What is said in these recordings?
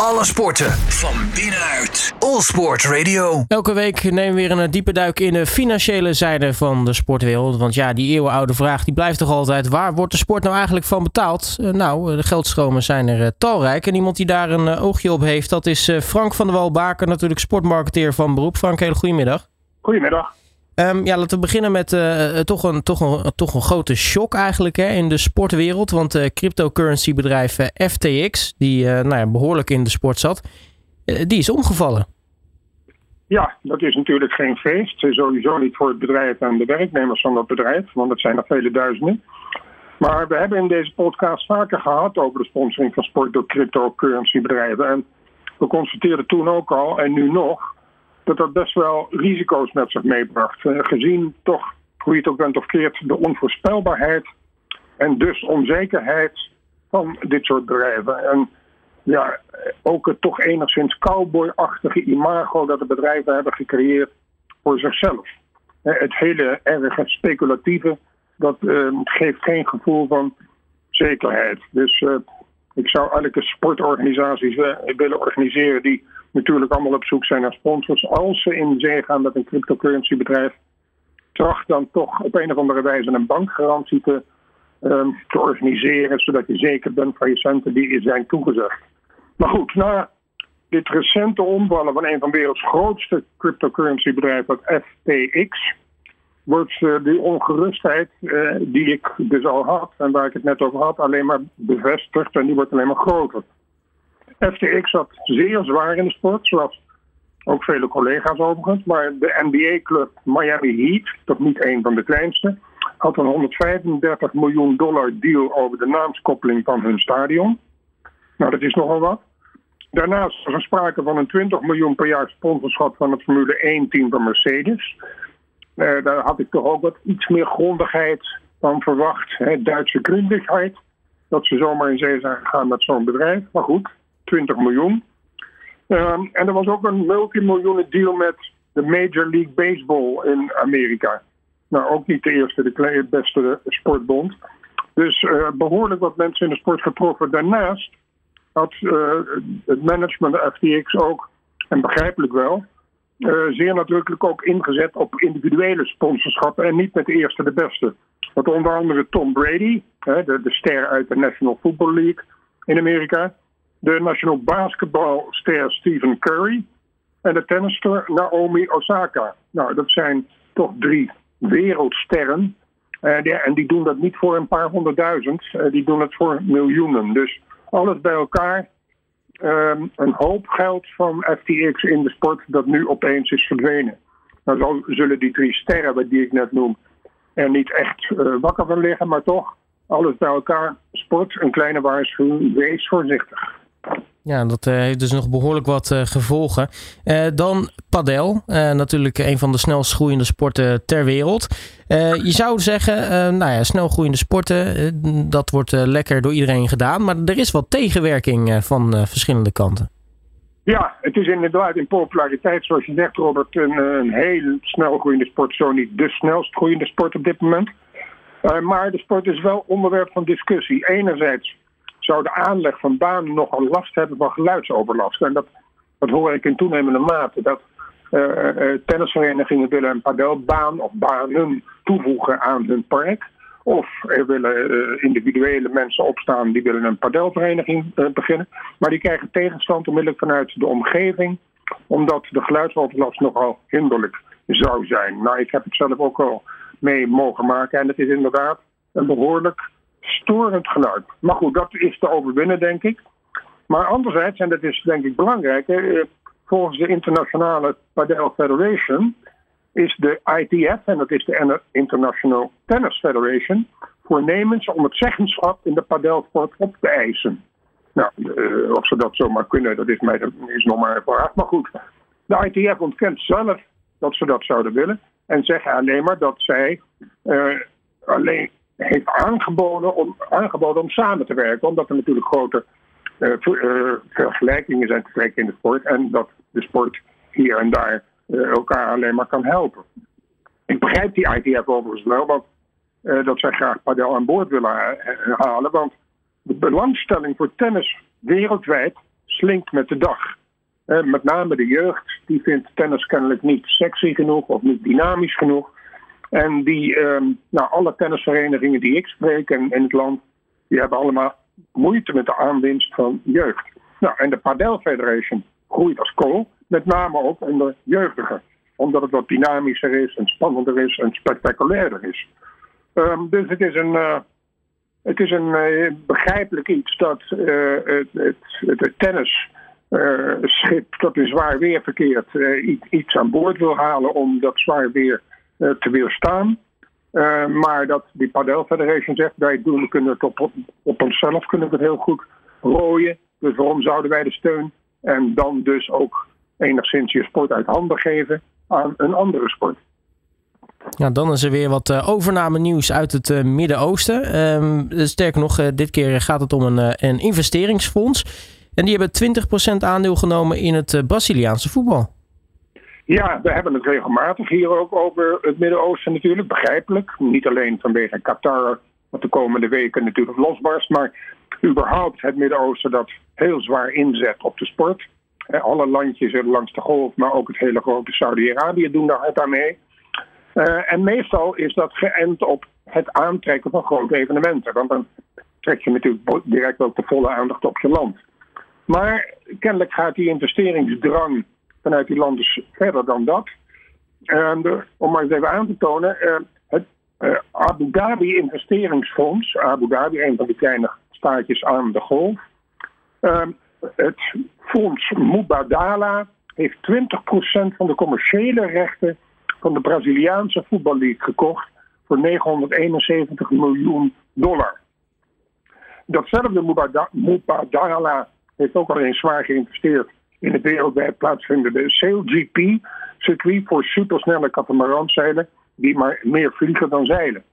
Alle sporten van binnenuit. All Sport Radio. Elke week nemen we weer een diepe duik in de financiële zijde van de sportwereld. Want ja, die eeuwenoude vraag die blijft toch altijd: waar wordt de sport nou eigenlijk van betaald? Uh, nou, de geldstromen zijn er uh, talrijk. En iemand die daar een oogje op heeft, dat is Frank van der Wal-Baker, natuurlijk sportmarketeer van beroep. Frank, hele goedemiddag. Goedemiddag. Um, ja, laten we beginnen met uh, toch, een, toch, een, toch een grote shock eigenlijk hè, in de sportwereld. Want uh, cryptocurrency bedrijf FTX, die nou ja, behoorlijk in de sport zat, die is omgevallen. Ja, dat is natuurlijk geen feest. Sowieso niet voor het bedrijf en de werknemers van dat bedrijf, want het zijn er vele duizenden. Maar we hebben in deze podcast vaker gehad over de sponsoring van sport door cryptocurrency bedrijven. En we constateerden toen ook al, en nu nog, dat dat best wel risico's met zich meebracht. Uh, gezien toch, hoe je het ook bent of keert, de onvoorspelbaarheid en dus onzekerheid van dit soort bedrijven. En ja, ook het toch enigszins cowboyachtige imago dat de bedrijven hebben gecreëerd voor zichzelf. Het hele erg speculatieve, dat uh, geeft geen gevoel van zekerheid. Dus uh, ik zou elke sportorganisaties willen organiseren die natuurlijk allemaal op zoek zijn naar sponsors. Als ze in zee gaan met een cryptocurrency bedrijf, tracht dan toch op een of andere wijze een bankgarantie te, te organiseren, zodat je zeker bent van je centen die zijn toegezegd. Maar goed, na dit recente omvallen van een van de werelds grootste cryptocurrency bedrijven, FTX, wordt uh, die ongerustheid uh, die ik dus al had en waar ik het net over had, alleen maar bevestigd en die wordt alleen maar groter. FTX zat zeer zwaar in de sport, zoals ook vele collega's overigens. Maar de NBA-club Miami Heat, toch niet een van de kleinste, had een 135 miljoen dollar deal over de naamskoppeling van hun stadion. Nou, dat is nogal wat. Daarnaast was er sprake van een 20 miljoen per jaar sponsorschap van het Formule 1-team van Mercedes. Uh, daar had ik toch ook wat iets meer grondigheid van verwacht. Hè, Duitse grondigheid. Dat ze zomaar in zee zijn gegaan met zo'n bedrijf. Maar goed, 20 miljoen. Um, en er was ook een multimiljoenen deal met de Major League Baseball in Amerika. Nou, ook niet de eerste, de beste sportbond. Dus uh, behoorlijk wat mensen in de sport getroffen. Daarnaast had uh, het management FTX ook, en begrijpelijk wel, uh, zeer nadrukkelijk ook ingezet op individuele sponsorschappen en niet met de eerste de beste. Want onder andere Tom Brady, hè, de, de ster uit de National Football League in Amerika, de national basketbalster Stephen Curry en de tennister Naomi Osaka. Nou, dat zijn toch drie wereldsterren. Die, en die doen dat niet voor een paar honderdduizend, uh, die doen het voor miljoenen. Dus alles bij elkaar. Um, een hoop geld van FTX in de sport dat nu opeens is verdwenen. Nou dan zullen die drie sterren die ik net noem er niet echt uh, wakker van liggen, maar toch alles bij elkaar. Sport, een kleine waarschuwing, wees voorzichtig. Ja, dat uh, heeft dus nog behoorlijk wat uh, gevolgen. Uh, dan padel, natuurlijk een van de snelst groeiende sporten ter wereld. je zou zeggen, nou ja, snel groeiende sporten, dat wordt lekker door iedereen gedaan. Maar er is wat tegenwerking van verschillende kanten. Ja, het is inderdaad in populariteit, zoals je zegt Robert, een, een heel snel groeiende sport. Zo niet de snelst groeiende sport op dit moment. maar de sport is wel onderwerp van discussie. Enerzijds zou de aanleg van banen nogal last hebben van geluidsoverlast. En dat, dat hoor ik in toenemende mate. Dat uh, tennisverenigingen willen een padelbaan of banen toevoegen aan hun park. Of er willen individuele mensen opstaan die willen een padelvereniging beginnen. Maar die krijgen tegenstand onmiddellijk vanuit de omgeving. Omdat de geluidsoverlast nogal hinderlijk zou zijn. Nou, ik heb het zelf ook al mee mogen maken. En het is inderdaad een behoorlijk storend geluid. Maar goed, dat is te overwinnen, denk ik. Maar anderzijds, en dat is denk ik belangrijk, eh, volgens de Internationale Padel Federation is de ITF, en dat is de International Tennis Federation, voornemens om het zeggenschap in de padelsport op te eisen. Nou, uh, of ze dat zomaar kunnen, dat is, mij, is nog maar. Maar goed, de ITF ontkent zelf dat ze dat zouden willen. En zeggen alleen maar dat zij uh, alleen heeft aangeboden om, aangeboden om samen te werken. Omdat er natuurlijk grote uh, vergelijkingen zijn te trekken in de sport. En dat de sport hier en daar uh, elkaar alleen maar kan helpen. Ik begrijp die ITF overigens wel, want dat zij graag padel aan boord willen halen. Want de belangstelling voor tennis wereldwijd slinkt met de dag. met name de jeugd, die vindt tennis kennelijk niet sexy genoeg of niet dynamisch genoeg. En die, ehm, nou, alle tennisverenigingen die ik spreek in, het land, die hebben allemaal moeite met de aanwinst van jeugd. Nou, en de Padel Federation groeit als kool, met name ook onder jeugdigen. Omdat het wat dynamischer is en spannender is en spectaculairder is. Ehm, dus het is een, uh, het is een uh, begrijpelijk iets dat uh, het, het, het, tennisschip dat in zwaar weer verkeert iets aan boord wil halen om dat zwaar weer te weerstaan. maar dat die Padel Federation zegt, wij kunnen het op, op onszelf kunnen het heel goed rooien. Dus waarom zouden wij de steun en dan dus ook enigszins je sport uit handen geven aan een andere sport? Ja, dan is er weer wat uh, overname nieuws uit het uh, Midden-Oosten. Um, sterker nog, uh, dit keer gaat het om een, een investeringsfonds. En die hebben 20% aandeel genomen in het Braziliaanse voetbal. Ja, we hebben het regelmatig hier ook over het Midden-Oosten natuurlijk. Begrijpelijk. Niet alleen vanwege Qatar, wat de komende weken natuurlijk losbarst. Maar überhaupt het Midden-Oosten dat heel zwaar inzet op de sport. Alle landjes langs de golf, maar ook het hele grote Saudi-Arabië doen daar hard aan mee. Uh, en meestal is dat geënt op het aantrekken van grote evenementen. Want dan trek je natuurlijk direct ook de volle aandacht op je land. Maar kennelijk gaat die investeringsdrang vanuit die landen verder dan dat. Uh, om maar eens even aan te tonen, uh, het Abu Dhabi investeringsfonds, Abu Dhabi, een van die kleine staatjes aan de golf, ehm, het fonds Mubadala heeft 20% van de commerciële rechten van de Braziliaanse voetballeague gekocht voor 971 miljoen dollar. Datzelfde Mubadala heeft ook al eens zwaar geïnvesteerd in het wereldwijd plaatsvindende SailGP, circuit voor supersnelle katamaranzeilen die maar meer vliegen dan zeilen.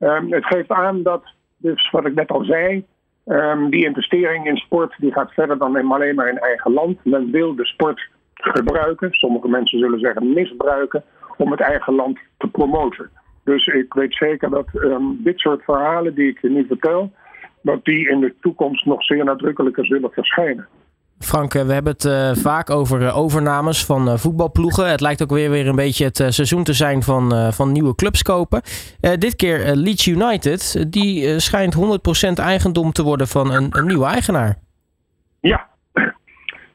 Um, het geeft aan dat, dus wat ik net al zei, um, die investering in sport die gaat verder dan alleen maar in eigen land. Men wil de sport gebruiken, sommige mensen zullen zeggen misbruiken, om het eigen land te promoten. Dus ik weet zeker dat um, dit soort verhalen die ik je nu vertel, dat die in de toekomst nog zeer nadrukkelijker zullen verschijnen. Frank, eh, we hebben het uh, vaak over uh, overnames van voetbalploegen. Het lijkt ook weer, weer een beetje het seizoen te zijn van, van nieuwe clubs kopen. dit keer Leeds United, die schijnt 100% eigendom te worden van een, een nieuwe eigenaar. Ja,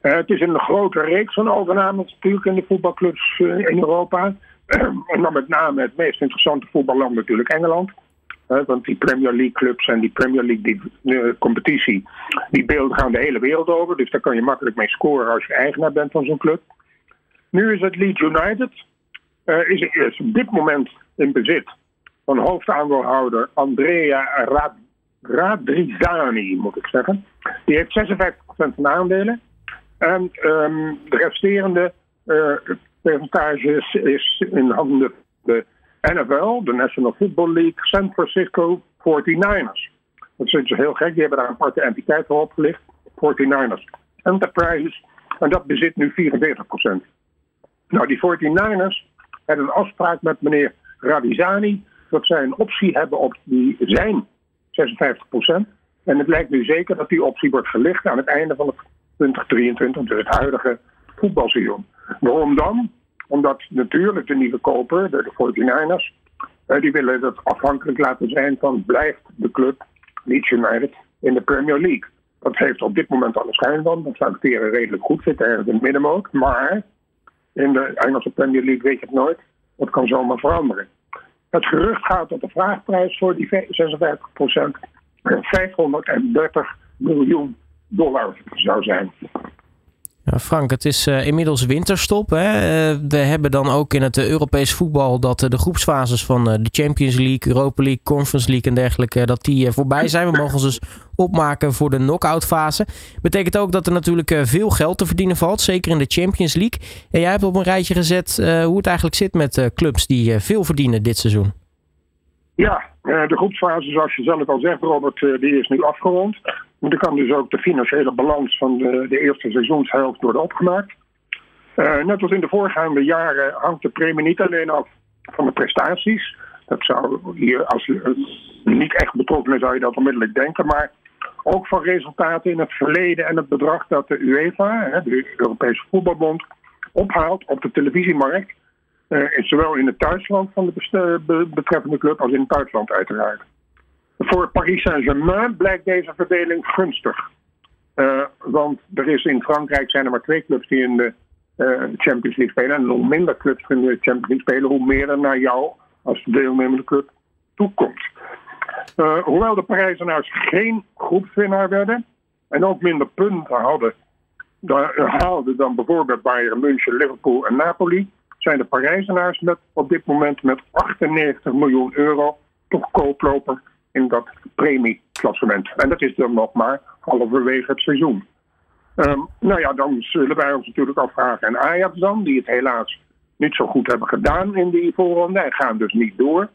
het is een grote reeks van overnames natuurlijk in de voetbalclubs in Europa. en dan met name het meest interessante voetballand natuurlijk Engeland. Want die Premier League clubs en die Premier League die, uh, competitie, die beelden gaan de hele wereld over. Dus daar kan je makkelijk mee scoren als je eigenaar bent van zo'n club. Nu is het Leeds United. Uh, is, is op dit moment in bezit van hoofdaandeelhouder Andrea Rad, Radrizani, moet ik zeggen. Die heeft 56% van de aandelen. En um, de resterende uh, percentage is, is in handen de NFL, de National Football League, San Francisco 49ers. Dat is dus heel gek, die hebben daar een aparte entiteit voor opgelicht. 49ers Enterprises. En dat bezit nu 44%. Nou, die 49ers hebben een afspraak met meneer Radizani dat zij een optie hebben op die zijn 56%. En het lijkt nu zeker dat die optie wordt gelicht aan het einde van het 2023, dus het huidige voetbalseizoen. Waarom dan? Omdat natuurlijk de nieuwe koper, de 49ers, eh, die willen dat afhankelijk laten zijn van blijft de club Leeds United in de Premier League. Dat heeft op dit moment alle schijn van. Dat zou ik redelijk goed zitten, ergens in het middenmoot. Maar in de Engelse Premier League weet je het nooit. Dat kan zomaar veranderen. Het gerucht gaat dat de vraagprijs voor die 56% 530 miljoen dollar zou zijn. Ja, Frank, het is uh, inmiddels winterstop. Hè? Uh, we hebben dan ook in het Europees voetbal dat de groepsfases van de Champions League, Europa League, Conference League en dergelijke, dat die voorbij zijn. We mogen ons dus opmaken voor de knock-out fase. Betekent ook dat er natuurlijk veel geld te verdienen valt, zeker in de Champions League. En jij hebt op een rijtje gezet hoe het eigenlijk zit met clubs die veel verdienen dit seizoen. Ja, de groepsfase, zoals je zelf al zegt, Robert, die is nu afgerond. Er kan dus ook de financiële balans van de, de eerste seizoenshelft worden opgemaakt. Uh, net als in de voorgaande jaren hangt de premie niet alleen af van de prestaties. Dat zou hier, als je niet echt betrokken is, zou je dat onmiddellijk denken. Maar ook van resultaten in het verleden en het bedrag dat de UEFA, de Europese Voetbalbond, ophaalt op de televisiemarkt. Uh, zowel in het thuisland van de betreffende club als in het buitenland uiteraard. Voor Paris Saint-Germain blijkt deze verdeling gunstig. Uh, want er is in Frankrijk zijn er maar twee clubs die in de uh, Champions League spelen. En hoe minder clubs in de Champions League spelen, hoe meer er naar jou als deelnemende club toekomt. Uh, hoewel de Parijzenaars geen groepswinnaar werden en ook minder punten hadden, haalden dan bijvoorbeeld Bayern München, Liverpool en Napoli, zijn de Parijzenaars met, op dit moment met 98 miljoen euro toch kooploper in dat premieklassement. En dat is dan nog maar halverwege het seizoen. Um, nou ja, dan zullen wij ons natuurlijk afvragen. En Ajax dan, die het helaas niet zo goed hebben gedaan in die voorronde en gaan dus niet door.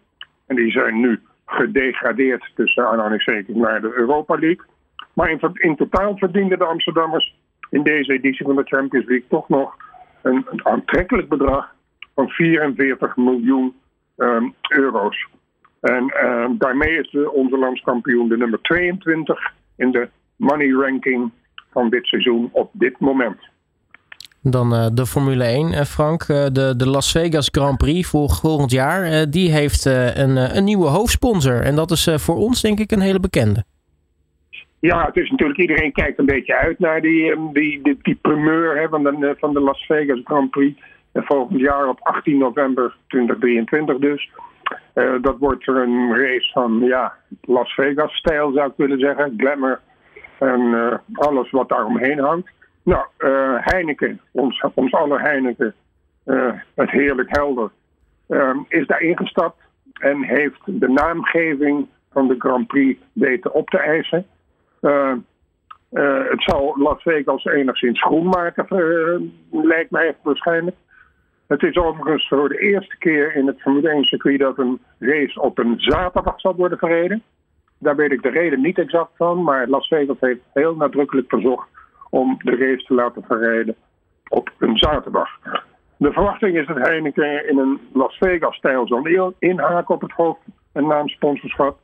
En die zijn nu gedegradeerd tussen aanhalingstekens naar de Europa League. Maar in, totaal verdienden de Amsterdammers in deze editie van de Champions League toch nog een, aantrekkelijk bedrag van 44 miljoen um, euro's. En uh, daarmee is de, onze landskampioen de nummer 22 in de money ranking van dit seizoen op dit moment. Dan uh, de Formule 1, uh, Frank. Uh, de, de Las Vegas Grand Prix voor volgend jaar. die heeft een, een nieuwe hoofdsponsor. En dat is voor ons denk ik een hele bekende. Ja, het is natuurlijk, iedereen kijkt een beetje uit naar die, die, die, die primeur hè, van, de, van de Las Vegas Grand Prix. volgend jaar op 18 november 2023 dus. Uh, dat wordt er een race van ja, Las Vegas-stijl zou ik willen zeggen. Glamour en uh, alles wat daar omheen hangt. Nou, uh, Heineken, ons, ons aller Heineken, het heerlijk helder, is daar ingestapt en heeft de naamgeving van de Grand Prix weten op te eisen. het zal Las Vegas enigszins groen maken, lijkt mij waarschijnlijk. Het is overigens voor de eerste keer in het Formule 1 circuit dat een race op een zaterdag zal worden verreden. Daar weet ik de reden niet exact van, maar Las Vegas heeft heel nadrukkelijk verzocht om de race te laten verrijden op een zaterdag. De verwachting is dat Heineken in een Las Vegas-stijl zal inhaken op het hoofd- en naamsponsorschap.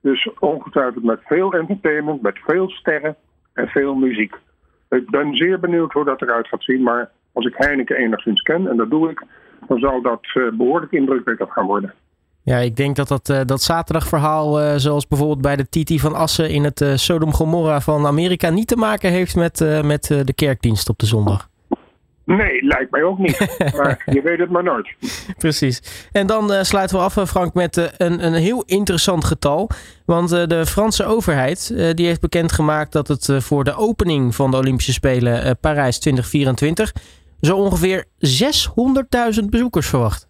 Dus ongetwijfeld met veel entertainment, met veel sterren en veel muziek. Ik ben zeer benieuwd hoe dat eruit gaat zien, maar als ik Heineken enigszins ken, en dat doe ik, dan zal dat uh, behoorlijk indrukwekkend gaan worden. Ja, ik denk dat dat, uh, dat zaterdagverhaal, uh, zoals bijvoorbeeld bij de Titi van Assen in het Sodom Gomorra van Amerika, niet te maken heeft met, met de kerkdienst op de zondag. Nee, lijkt mij ook niet. maar je weet het maar nooit. Precies. En dan uh, sluiten we af, Frank, met uh, een, een heel interessant getal. Want uh, de Franse overheid die heeft bekendgemaakt dat het voor de opening van de Olympische Spelen Parijs 2024 zo ongeveer 600.000 bezoekers verwacht.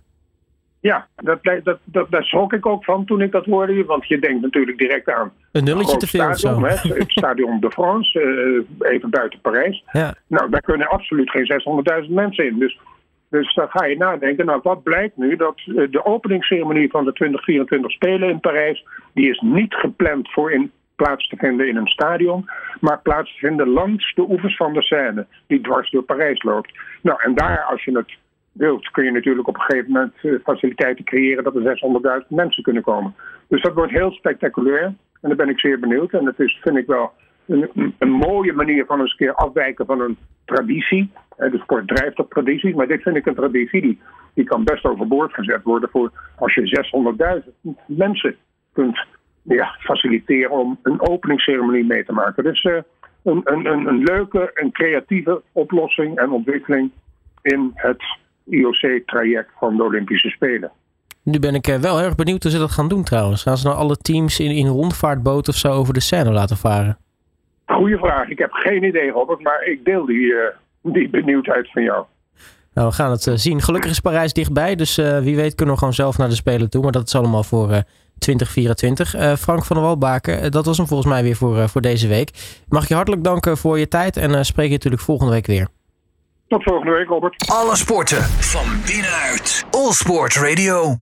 Ja, dat, dat, dat, daar schrok ik ook van toen ik dat hoorde. Want je denkt natuurlijk direct aan. Een nulletje te veel stadion, hè, Het Stadion de France, uh, even buiten Parijs. Ja. Nou, daar kunnen absoluut geen 600.000 mensen in. Dus, dus dan ga je nadenken. Nou, wat blijkt nu? Dat uh, de openingsceremonie van de 2024 Spelen in Parijs. die is niet gepland voor in plaats te vinden in een stadion, maar plaats te vinden langs de oevers van de Seine, die dwars door Parijs loopt. Nou, en daar, als je het wilt, kun je natuurlijk op een gegeven moment uh, faciliteiten creëren dat er 600.000 mensen kunnen komen. Dus dat wordt heel spectaculair en daar ben ik zeer benieuwd. En dat is, vind ik wel, een, een mooie manier van eens een keer afwijken van een traditie. De sport drijft op tradities, maar dit vind ik een traditie die, die kan best overboord gezet worden voor als je 600.000 mensen kunt ja, faciliteren om een openingsceremonie mee te maken. Dus uh, een, een, een leuke en creatieve oplossing en ontwikkeling in het IOC-traject van de Olympische Spelen. Nu ben ik eh, wel erg benieuwd hoe ze dat gaan doen trouwens. Gaan ze nou alle teams in, in rondvaartboten of zo over de Seine laten varen? Goeie vraag. Ik heb geen idee, Robert, maar ik deel die, uh, die benieuwdheid van jou. Nou, we gaan het uh, zien. Gelukkig is Parijs dichtbij, dus wie weet kunnen we gewoon zelf naar de Spelen toe. Maar dat is allemaal voor 2024. Frank van der Walbaken, dat was hem volgens mij weer voor, voor deze week. Mag ik je hartelijk danken voor je tijd en spreek je natuurlijk volgende week weer. Tot volgende week, Robert. Alle sporten van binnenuit. All Sport Radio.